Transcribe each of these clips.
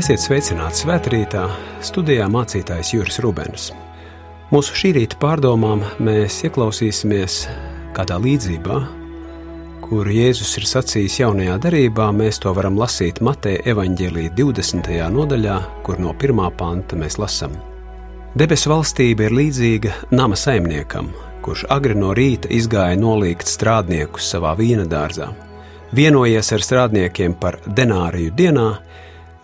Esiet sveicināti svētkrītā, studijā mācītājs Juris Rubens. Mūsu šī rīta pārdomām mēs ieklausīsimies kādā līdzībā, kuru Jēzus ir sacījis jaunajā darbā. Mēs to varam lasīt Mateja evaņģēlīja 20. nodaļā, kur no pirmā panta mēs lasām. Debesu valstība ir līdzīga nama saimniekam, kurš agri no rīta izgāja nolikt strādniekus savā vīna dārzā. Vienojies ar strādniekiem par denāriju dienā,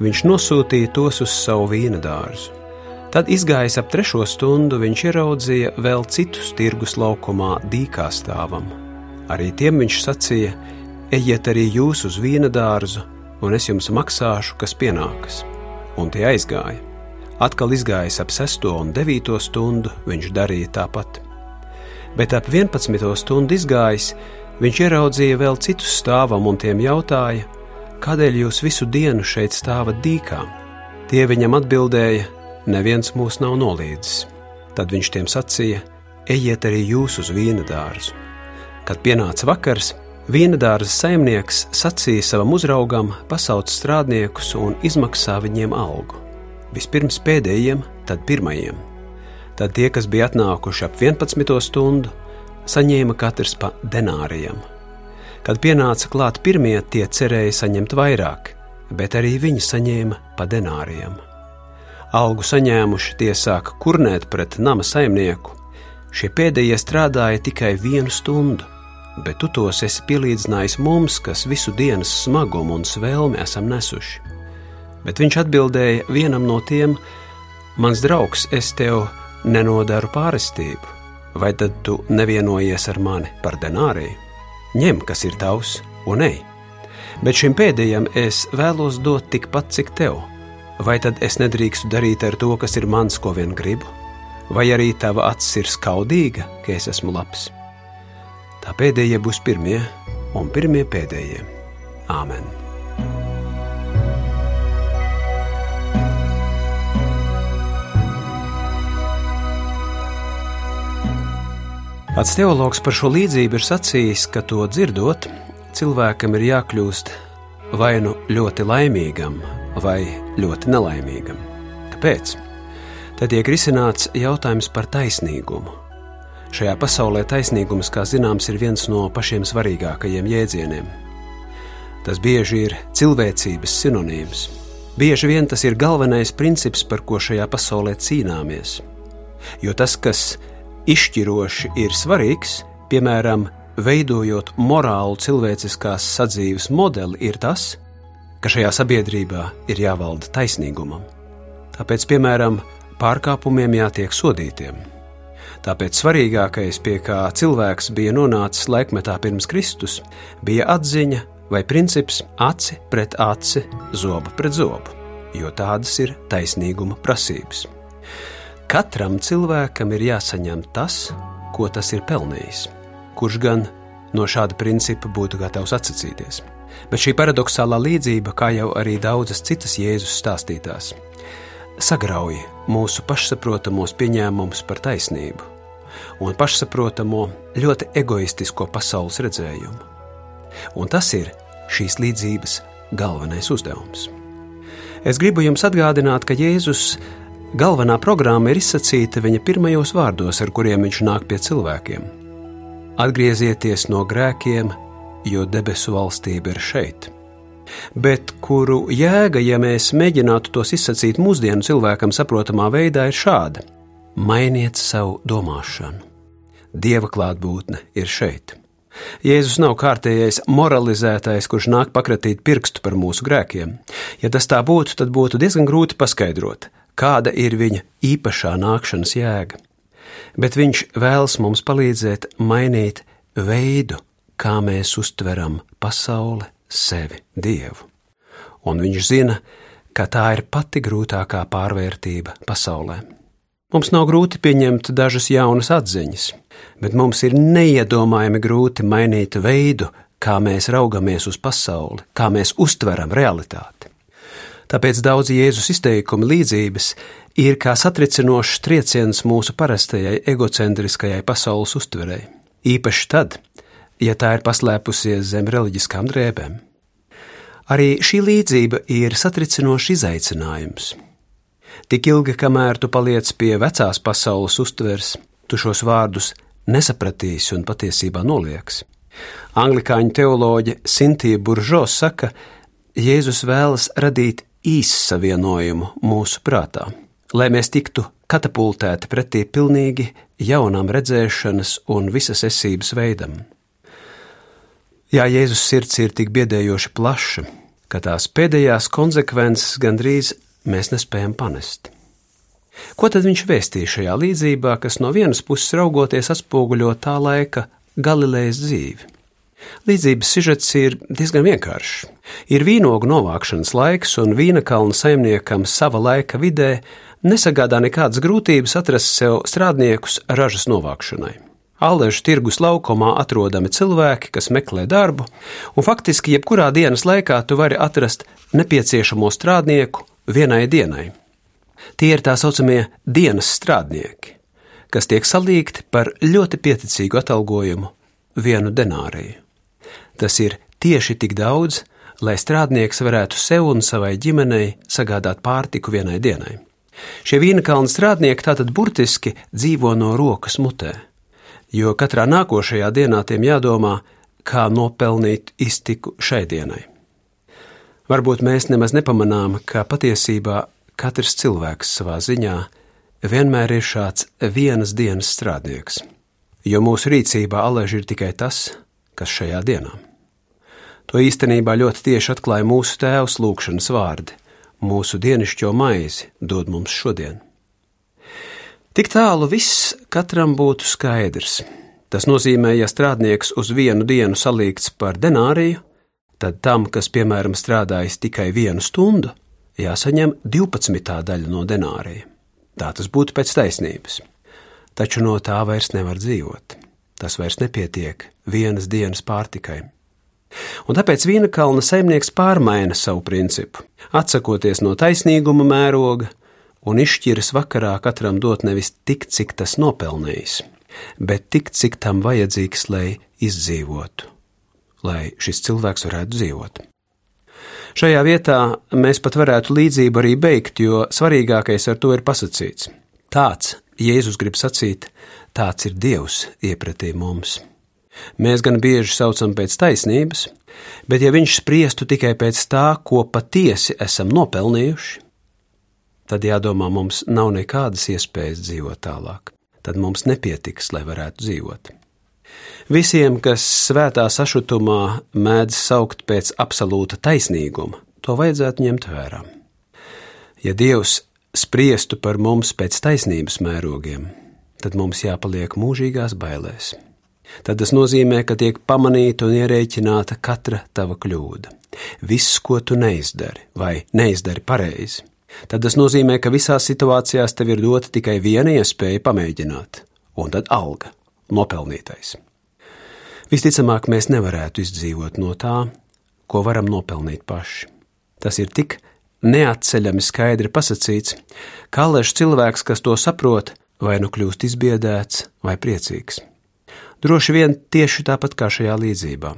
viņš nosūtīja tos uz savu vīna dārzu. Tad, izgājis ap trešo stundu, viņš ieraudzīja vēl citus tirgus laukumā, dīkā stāvam. Arī tiem viņš sacīja: Ejiet arī jūs uz vīna dārzu, un es jums maksāšu, kas pienākas. Un tie aizgāja. Atkal izgājis ap 6 un 9 stundu, viņš darīja tāpat. Bet ap 11 stundu izgājis, viņš ieraudzīja vēl citus stāvam un tiem jautāja, Kādēļ jūs visu dienu šeit stāvat dīkā? Tie viņam atbildēja: Neviens mūs nav nolīdzis. Tad viņš tiem sacīja: Ejiet arī jūs uz vīna dārzu. Kad pienāca vakars, vīna dārza saimnieks sacīja savam uzraugam, pasauc strādniekus un izmaksā viņiem algu. Vispirms pēdējiem, tad pirmajiem. Tad tie, kas bija atnākuši ap 11. stundu, saņēma katrs pa denārijam Kad pienāca klāt pirmie, tie cerēja saņemt vairāk, bet arī viņi saņēma pa denāriem. Algu saņēmuši tie sāka kurnēt pret nama saimnieku. Šie pēdējie strādāja tikai vienu stundu, bet tu tos esi pielīdzinājis mums, kas visu dienas smagumu un svēlmi esam nesuši. Bet viņš atbildēja vienam no tiem: Mans draugs, es tev nenodaru pārestību, vai tad tu nevienojies ar mani par denāriju? Ņem, kas ir tavs, un ej. Bet šim pēdējam es vēlos dot tikpat, cik tev. Vai tad es nedrīkstu darīt ar to, kas ir mans, ko vien gribu? Vai arī tava acis ir skaudīga, ka es esmu labs? Tā pēdējie būs pirmie, un pirmie pēdējie. Āmen! Pats teologs par šo līdzību ir sacījis, ka to dzirdot, cilvēkam ir jākļūst vai nu ļoti laimīgam, vai ļoti nelaimīgam. Kāpēc? Tad tiek risināts jautājums par taisnīgumu. Šajā pasaulē taisnīgums, kā zināms, ir viens no pašiem svarīgākajiem jēdzieniem. Tas bieži ir cilvēcības sinonīms. Bieži vien tas ir galvenais princips, par ko šajā pasaulē cīnāmies. Jo tas, kas izšķiroši ir svarīgs, piemēram, veidojot morālu cilvēciskās sadzīves modeli, ir tas, ka šajā sabiedrībā ir jāvalda taisnīgumam. Tāpēc, piemēram, pārkāpumiem jātiek sodītiem. Tāpēc svarīgākais, pie kā cilvēks bija nonācis laikmetā pirms Kristus, bija atziņa vai princips aci pret aci, zobu pret zobu, jo tādas ir taisnīguma prasības. Katram cilvēkam ir jāsaņem tas, ko tas ir pelnījis, kurš gan no šāda principa būtu gatavs atsacīties. Bet šī paradoxālā līdzība, kā jau arī daudzas citas Jēzus stāstītās, sagrauj mūsu pašsaprotamos pieņēmumus par taisnību un pašsaprotamo ļoti egoistisko pasaules redzējumu. Un tas ir šīs līdzības galvenais uzdevums. Es gribu jums atgādināt, ka Jēzus Galvenā programma ir izsacīta viņa pirmajos vārdos, ar kuriem viņš nāk pie cilvēkiem. Atgriezieties no grēkiem, jo debesu valstība ir šeit. Bet kuru jēga, ja mēs mēģinātu tos izsacīt mūsdienu cilvēkam saprotamā veidā, ir šāda: mainiet savu domāšanu. Dieva klātbūtne ir šeit. Jēzus nav kārtējais moralizētājs, kurš nāk pakratīt pirkstu par mūsu grēkiem. Ja tas tā būtu, tad būtu diezgan grūti paskaidrot, kāda ir viņa īpašā nākšanas jēga, bet viņš vēlas mums palīdzēt mainīt veidu, kā mēs uztveram pasauli, sevi, dievu. Un viņš zina, ka tā ir pati grūtākā pārvērtība pasaulē. Mums nav grūti pieņemt dažas jaunas atziņas, bet mums ir neiedomājami grūti mainīt veidu, kā mēs raugamies uz pasauli, kā mēs uztveram realitāti. Tāpēc daudzi Jēzus izteikumi līdzības ir kā satricinošs trieciens mūsu parastajai egocentriskajai pasaules uztverei. Īpaši tad, ja tā ir paslēpusies zem reliģiskām drēbēm. Arī šī līdzība ir satricinošs izaicinājums. Tik ilgi, kamēr tu paliec pie vecās pasaules uztveres, tu šos vārdus nesapratīsi un patiesībā nolieks. Anglikāņu teoloģe Sintīna Buržo saka, Jēzus vēlas radīt īssavienojumu mūsu prātā, lai mēs tiktu katapultēti pretī pilnīgi jaunam redzēšanas un visas esības veidam. Jā, Jēzus sirds ir tik biedējoši plaša, ka tās pēdējās konsekvences gandrīz mēs nespējam panest. Ko tad viņš vēstīja šajā līdzībā, kas no vienas puses raugoties atspoguļo tā laika Galilejas dzīvi? Līdzības sižets ir diezgan vienkāršs. Ir vīnogu novākšanas laiks, un vīna kalna saimniekam sava laika vidē nesagādā nekādas grūtības atrast sev strādniekus ražas novākšanai. Aležu tirgus laukumā atrodami cilvēki, kas meklē darbu, un faktiski jebkurā dienas laikā tu vari atrast nepieciešamo strādnieku vienai dienai. Tie ir tā saucamie dienas strādnieki, kas tiek salīgti par ļoti pieticīgu atalgojumu vienu denāriju. Tas ir tieši tik daudz, lai strādnieks varētu sev un savai ģimenei sagādāt pārtiku vienai dienai. Šie vīnakalna strādnieki tātad burtiski dzīvo no rokas mutē, jo katrā nākošajā dienā tiem jādomā, kā nopelnīt iztiku šai dienai. Varbūt mēs nemaz nepamanām, ka patiesībā katrs cilvēks savā ziņā vienmēr ir šāds vienas dienas strādnieks, jo mūsu rīcībā alaži ir tikai tas, kas šajā dienā. To īstenībā ļoti tieši atklāja mūsu tēvs lūgšanas vārdi mūsu dienascho maizi dod mums šodien. Tik tālu viss katram būtu skaidrs. Tas nozīmē, ja strādnieks uz vienu dienu salīgts par denāriju, tad tam, kas, piemēram, strādājis tikai vienu stundu, jāsaņem 12. daļa no denārija. Tā tas būtu pēc taisnības. Taču no tā vairs nevar dzīvot. Tas vairs nepietiek vienas dienas pārtikai. Un tāpēc Vīna kalna saimnieks pārmaina savu principu, atsakoties no taisnīguma mēroga un izšķiras vakarā katram dot nevis tik, cik tas nopelnījis, bet tik, cik tam vajadzīgs, lai izdzīvotu, lai šis cilvēks varētu dzīvot. Šajā vietā mēs pat varētu līdzību arī beigt, jo svarīgākais ar to ir pasakīts. Tāds Jēzus grib sacīt, tāds ir Dievs iepratī mums. Mēs gan bieži saucam pēc taisnības, bet ja viņš spriestu tikai pēc tā, ko patiesi esam nopelnījuši, tad jādomā, mums nav nekādas iespējas dzīvot tālāk. Tad mums nepietiks, lai varētu dzīvot. Visiem, kas svētā sašutumā mēdz saukt pēc absolūta taisnīguma, to vajadzētu ņemt vērā. Ja Dievs spriestu par mums pēc taisnības mērogiem, tad mums jāpaliek mūžīgās bailēs tad tas nozīmē, ka tiek pamanīta un ierēķināta katra tava kļūda. Viss, ko tu neizdari vai neizdari pareizi, tad tas nozīmē, ka visās situācijās tev ir dota tikai viena iespēja pamēģināt, un tad alga - nopelnītais. Visticamāk, mēs nevarētu izdzīvot no tā, ko varam nopelnīt paši. Tas ir tik neatceļami skaidri pasakīts, kā lež cilvēks, kas to saprot, vai nu kļūst izbiedēts vai priecīgs. Droši vien tieši tāpat kā šajā līdzībā.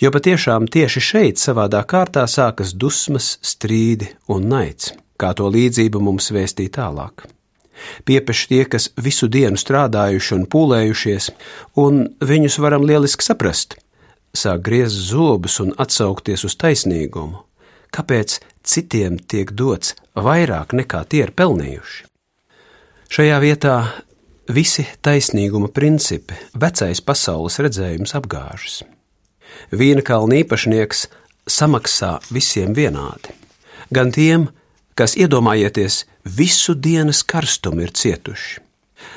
Jo patiešām tieši šeit savādā kārtā sākas dusmas, strīdi un naids, kā to līdzība mums vēstīja tālāk. Piepeši tie, kas visu dienu strādājuši un pūlējušies, un viņus varam lieliski saprast, sāk griezt zobus un atsaukties uz taisnīgumu. Kāpēc citiem tiek dots vairāk nekā tie ir pelnījuši? Šajā vietā Visi taisnīguma principi, vecais pasaules redzējums apgāžas. Vīna kalna īpašnieks samaksā visiem vienādi, gan tiem, kas iedomājieties visu dienas karstumu ir cietuši,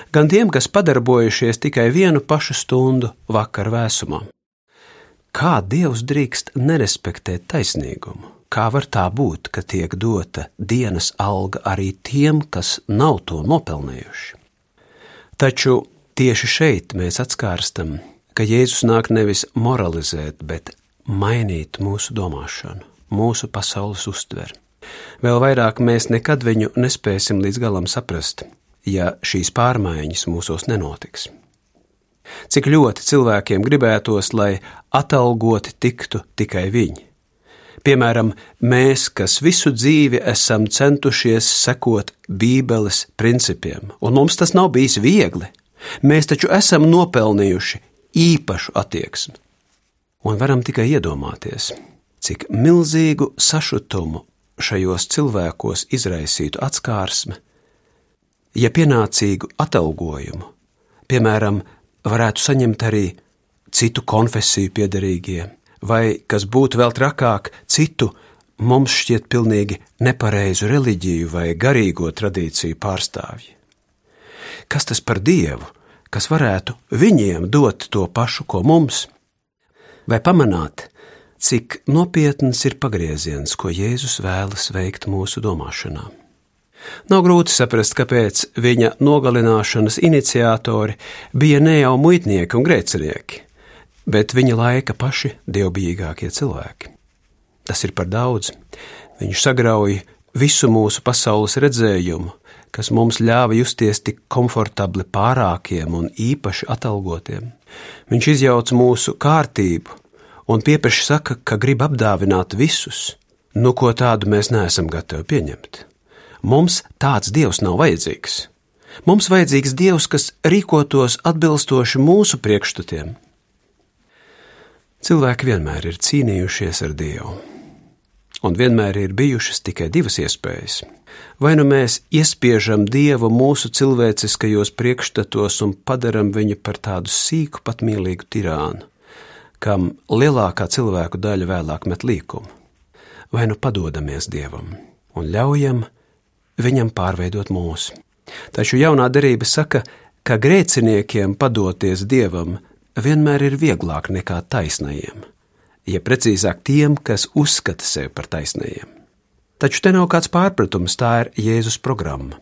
gan tiem, kas padarbojušies tikai vienu pašu stundu vakar vēsumā. Kā Dievs drīkst nerespektēt taisnīgumu? Kā var tā būt, ka tiek dota dienas alga arī tiem, kas nav to nopelnījuši? Taču tieši šeit mēs atskārstam, ka Jēzus nāk nevis moralizēt, bet mainīt mūsu domāšanu, mūsu pasaules uztveri. Vēl vairāk mēs nekad viņu nespēsim līdz galam saprast, ja šīs pārmaiņas mūsos nenotiks. Cik ļoti cilvēkiem gribētos, lai atalgoti tiktu tikai viņi, Piemēram, mēs, kas visu dzīvi esam centušies sekot Bībeles principiem, un mums tas nav bijis viegli, mēs taču esam nopelnījuši īpašu attieksmi. Un varam tikai iedomāties, cik milzīgu sašutumu šajos cilvēkos izraisītu atskārsme, ja pienācīgu atalgojumu, piemēram, varētu saņemt arī citu konfesiju piedarīgie, vai, kas būtu vēl trakāk, citu mums šķiet pilnīgi nepareizu reliģiju vai garīgo tradīciju pārstāvji. Kas tas par dievu, kas varētu viņiem dot to pašu, ko mums? Vai pamanāt, cik nopietns ir pagrieziens, ko Jēzus vēlas veikt mūsu domāšanā? Nav grūti saprast, kāpēc viņa nogalināšanas iniciatori bija ne jau muitnieki un grēcinieki, bet viņa laika paši dievbijīgākie cilvēki. Tas ir par daudz. Viņš sagrauj visu mūsu pasaules redzējumu, kas mums ļāva justies tik komfortabli pārākiem un īpaši atalgotiem. Viņš izjauc mūsu kārtību un pieprasa saka, ka grib apdāvināt visus, nu ko tādu mēs neesam gatavi pieņemt. Mums tāds dievs nav vajadzīgs. Mums vajadzīgs dievs, kas rīkotos atbilstoši mūsu priekšstatiem. Cilvēki vienmēr ir cīnījušies ar Dievu, un vienmēr ir bijušas tikai divas iespējas. Vai nu mēs iespiežam Dievu mūsu cilvēciskajos priekšstatos un padaram viņu par tādu sīku, pat mīlīgu tirānu, kam lielākā cilvēku daļa vēlāk met līkumu, vai nu padodamies Dievam un ļaujam viņam pārveidot mūsu. Taču jaunā derība saka, ka grēciniekiem padoties Dievam vienmēr ir vieglāk nekā taisnajiem, ja precīzāk tiem, kas uzskata sevi par taisnajiem. Taču te nav kāds pārpratums, tā ir Jēzus programma.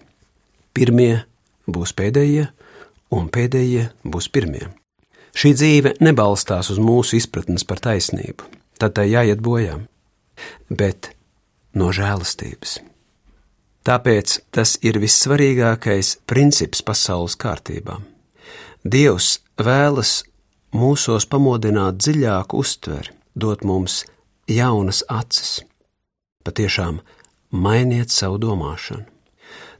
Pirmie būs pēdējie, un pēdējie būs pirmie. Šī dzīve nebalstās uz mūsu izpratnes par taisnību, tad tai jāiet bojā, bet no žēlastības. Tāpēc tas ir vissvarīgākais princips pasaules kārtībā. Dievs vēlas mūsos pamodināt dziļāku uztveri, dot mums jaunas acis. Patiešām mainiet savu domāšanu.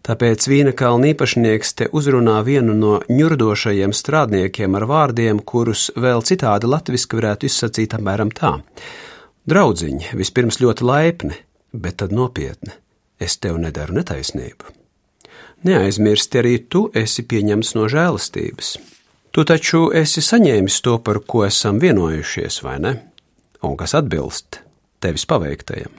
Tāpēc vīna kalna īpašnieks te uzrunā vienu no ņurdošajiem strādniekiem ar vārdiem, kurus vēl citādi latviešu varētu izsakīt apmēram tā: Draudziņ, vispirms ļoti laipni, bet tad nopietni. Es tev nedaru netaisnību. Neaizmirsti arī tu esi pieņemts no žēlastības. Tu taču esi saņēmis to, par ko esam vienojušies, vai ne? Un kas atbilst tevis paveiktajam.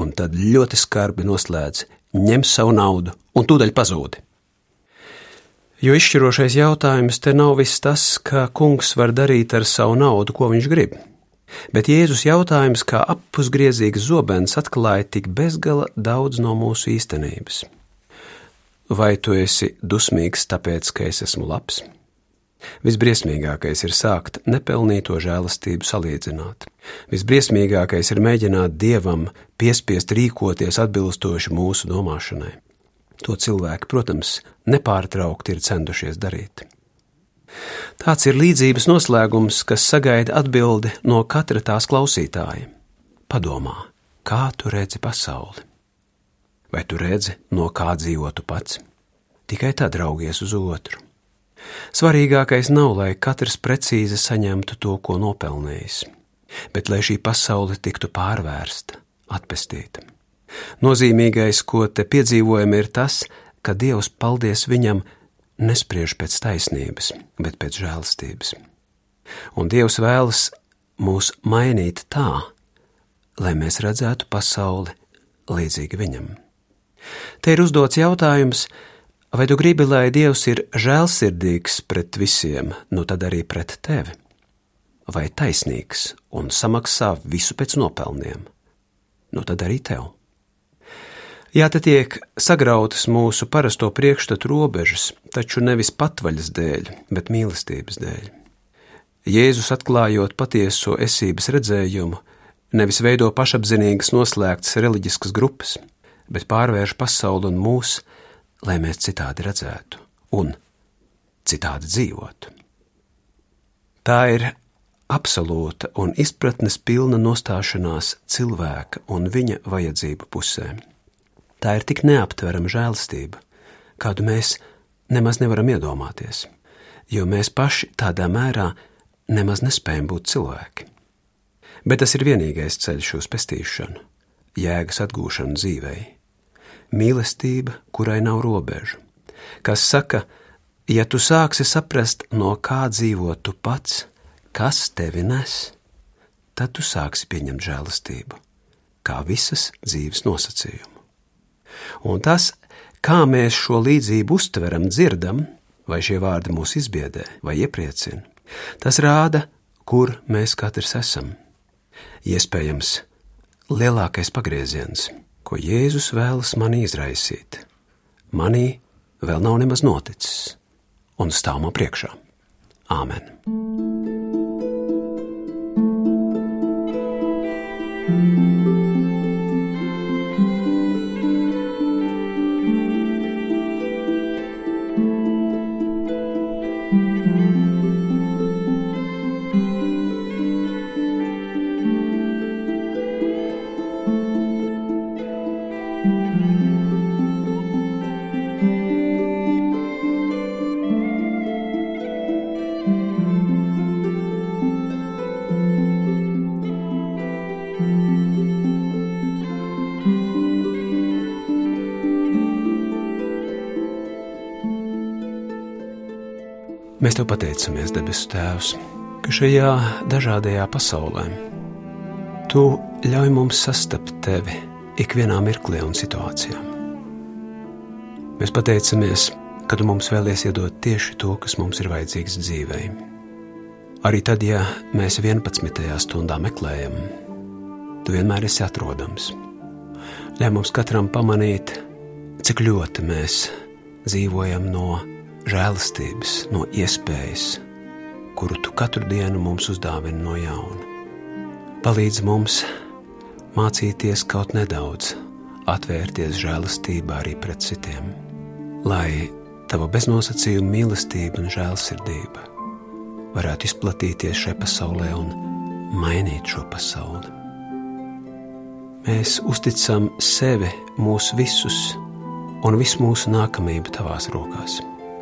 Un tad ļoti skarbi noslēdz: ņem savu naudu un tūdaļ pazūdi. Jo izšķirošais jautājums te nav viss tas, kā kungs var darīt ar savu naudu, ko viņš grib. Bet Jēzus jautājums, kā appusgriezīgs zobens, atklāja tik bezgala daudz no mūsu īstenības. Vai tu esi dusmīgs tāpēc, ka es esmu labs? Visbriesmīgākais ir sākt nepelnīto žēlastību salīdzināt. Visbriesmīgākais ir mēģināt dievam piespiest rīkoties atbilstoši mūsu domāšanai. To cilvēki, protams, nepārtraukti ir centušies darīt. Tāds ir līdzības noslēgums, kas sagaida atbildi no katra tās klausītāja. Padomā, kā tu redzi pasauli? Vai tu redzi, no kā dzīvotu pats? Tikai tad raugies uz otru. Svarīgākais nav, lai katrs precīzi saņemtu to, ko nopelnījis, bet lai šī pasaule tiktu pārvērsta, atpestīta. Nozīmīgais, ko te piedzīvojam, ir tas, ka Dievs, paldies viņam, nespriež pēc taisnības, bet pēc žēlastības. Un Dievs vēlas mūs mainīt tā, lai mēs redzētu pasauli līdzīgi viņam. Te ir uzdots jautājums, Vai tu gribi, lai Dievs ir žēlsirdīgs pret visiem, nu tad arī pret tevi? Vai taisnīgs un samaksā visu pēc nopelniem? Nu tad arī tev. Jā, te tiek sagrautas mūsu parasto priekšstatu robežas, taču nevis patvaļas dēļ, bet mīlestības dēļ. Jēzus atklājot patieso esības redzējumu, nevis veido pašapzinīgas noslēgtas reliģiskas grupas, bet pārvērš pasauli un mūsu lai mēs citādi redzētu un citādi dzīvotu. Tā ir absolūta un izpratnes pilna nostāšanās cilvēka un viņa vajadzību pusē. Tā ir tik neaptverama žēlastība, kādu mēs nemaz nevaram iedomāties, jo mēs paši tādā mērā nemaz nespējam būt cilvēki. Bet tas ir vienīgais ceļš uz pestīšanu, jēgas atgūšanu dzīvei. Mīlestība, kurai nav robežu, kas saka, ja tu sāksi saprast, no kā dzīvo tu pats, kas tevi nes, tad tu sāksi pieņemt žēlastību, kā visas dzīves nosacījumu. Un tas, kā mēs šo līdzību uztveram, dzirdam, vai šie vārdi mūs izbiedē vai iepriecina, tas rāda, kur mēs katrs esam. Iespējams, lielākais pagrieziens, ko Jēzus vēlas manī izraisīt, manī vēl nav nemaz noticis, un stāv man priekšā. Āmen! Mēs tev pateicamies, debesu Tēvs, ka šajā dažādajā pasaulē Tu ļauj mums sastapt tevi ikvienā mirklī un situācijā. Mēs pateicamies, ka tu mums vēlies iedot tieši to, kas mums ir vajadzīgs dzīvei. Arī tad, ja mēs 11. stundā meklējam, tu vienmēr esi atrodams. Ļauj mums katram pamanīt, cik ļoti mēs dzīvojam no žēlastības, no iespējas, kuru tu katru dienu mums uzdāvini no jauna. Palīdz mums mācīties kaut nedaudz, atvērties žēlastībā arī pret citiem, lai tava beznosacījuma mīlestība un žēlsirdība varētu izplatīties šajā pasaulē un mainīt šo pasauli. Mēs uzticam sevi, mūsu visus un visu mūsu nākamību tavās rokās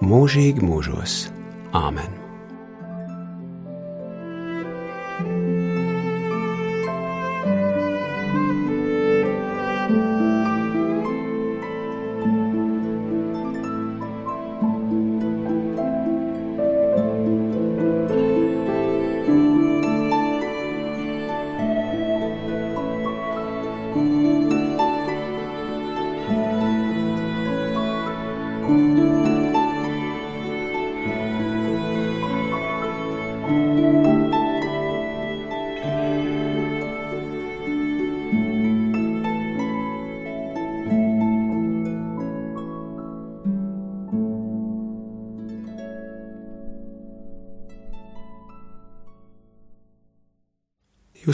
mūžīgi mūžos. Āmen!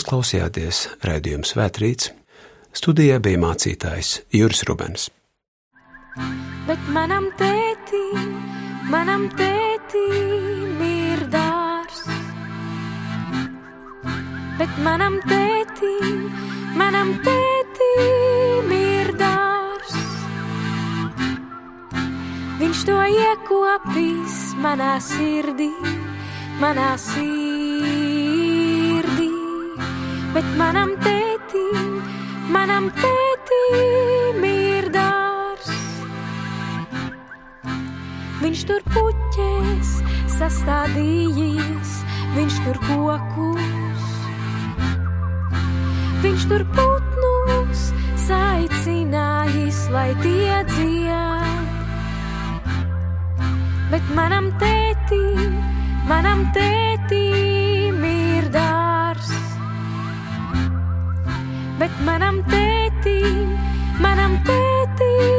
Jūs klausījāties raidījuma Svētrīts. Studijā bija mācītājs Juris Rubens. Bet manam tētim, manam tētim ir dārs. Bet manam tētim, manam tētim ir dārs. Viņš to iekopīs manā sirdī, manā sirdī. Bet manam tētim, manam tētim ir dārs. Viņš tur puķēs sastādījies, viņš tur kokus. Viņš tur putnus saicinājis, lai tie dzied. Bet manam tētim, manam tētim bet manam tētim, manam tētim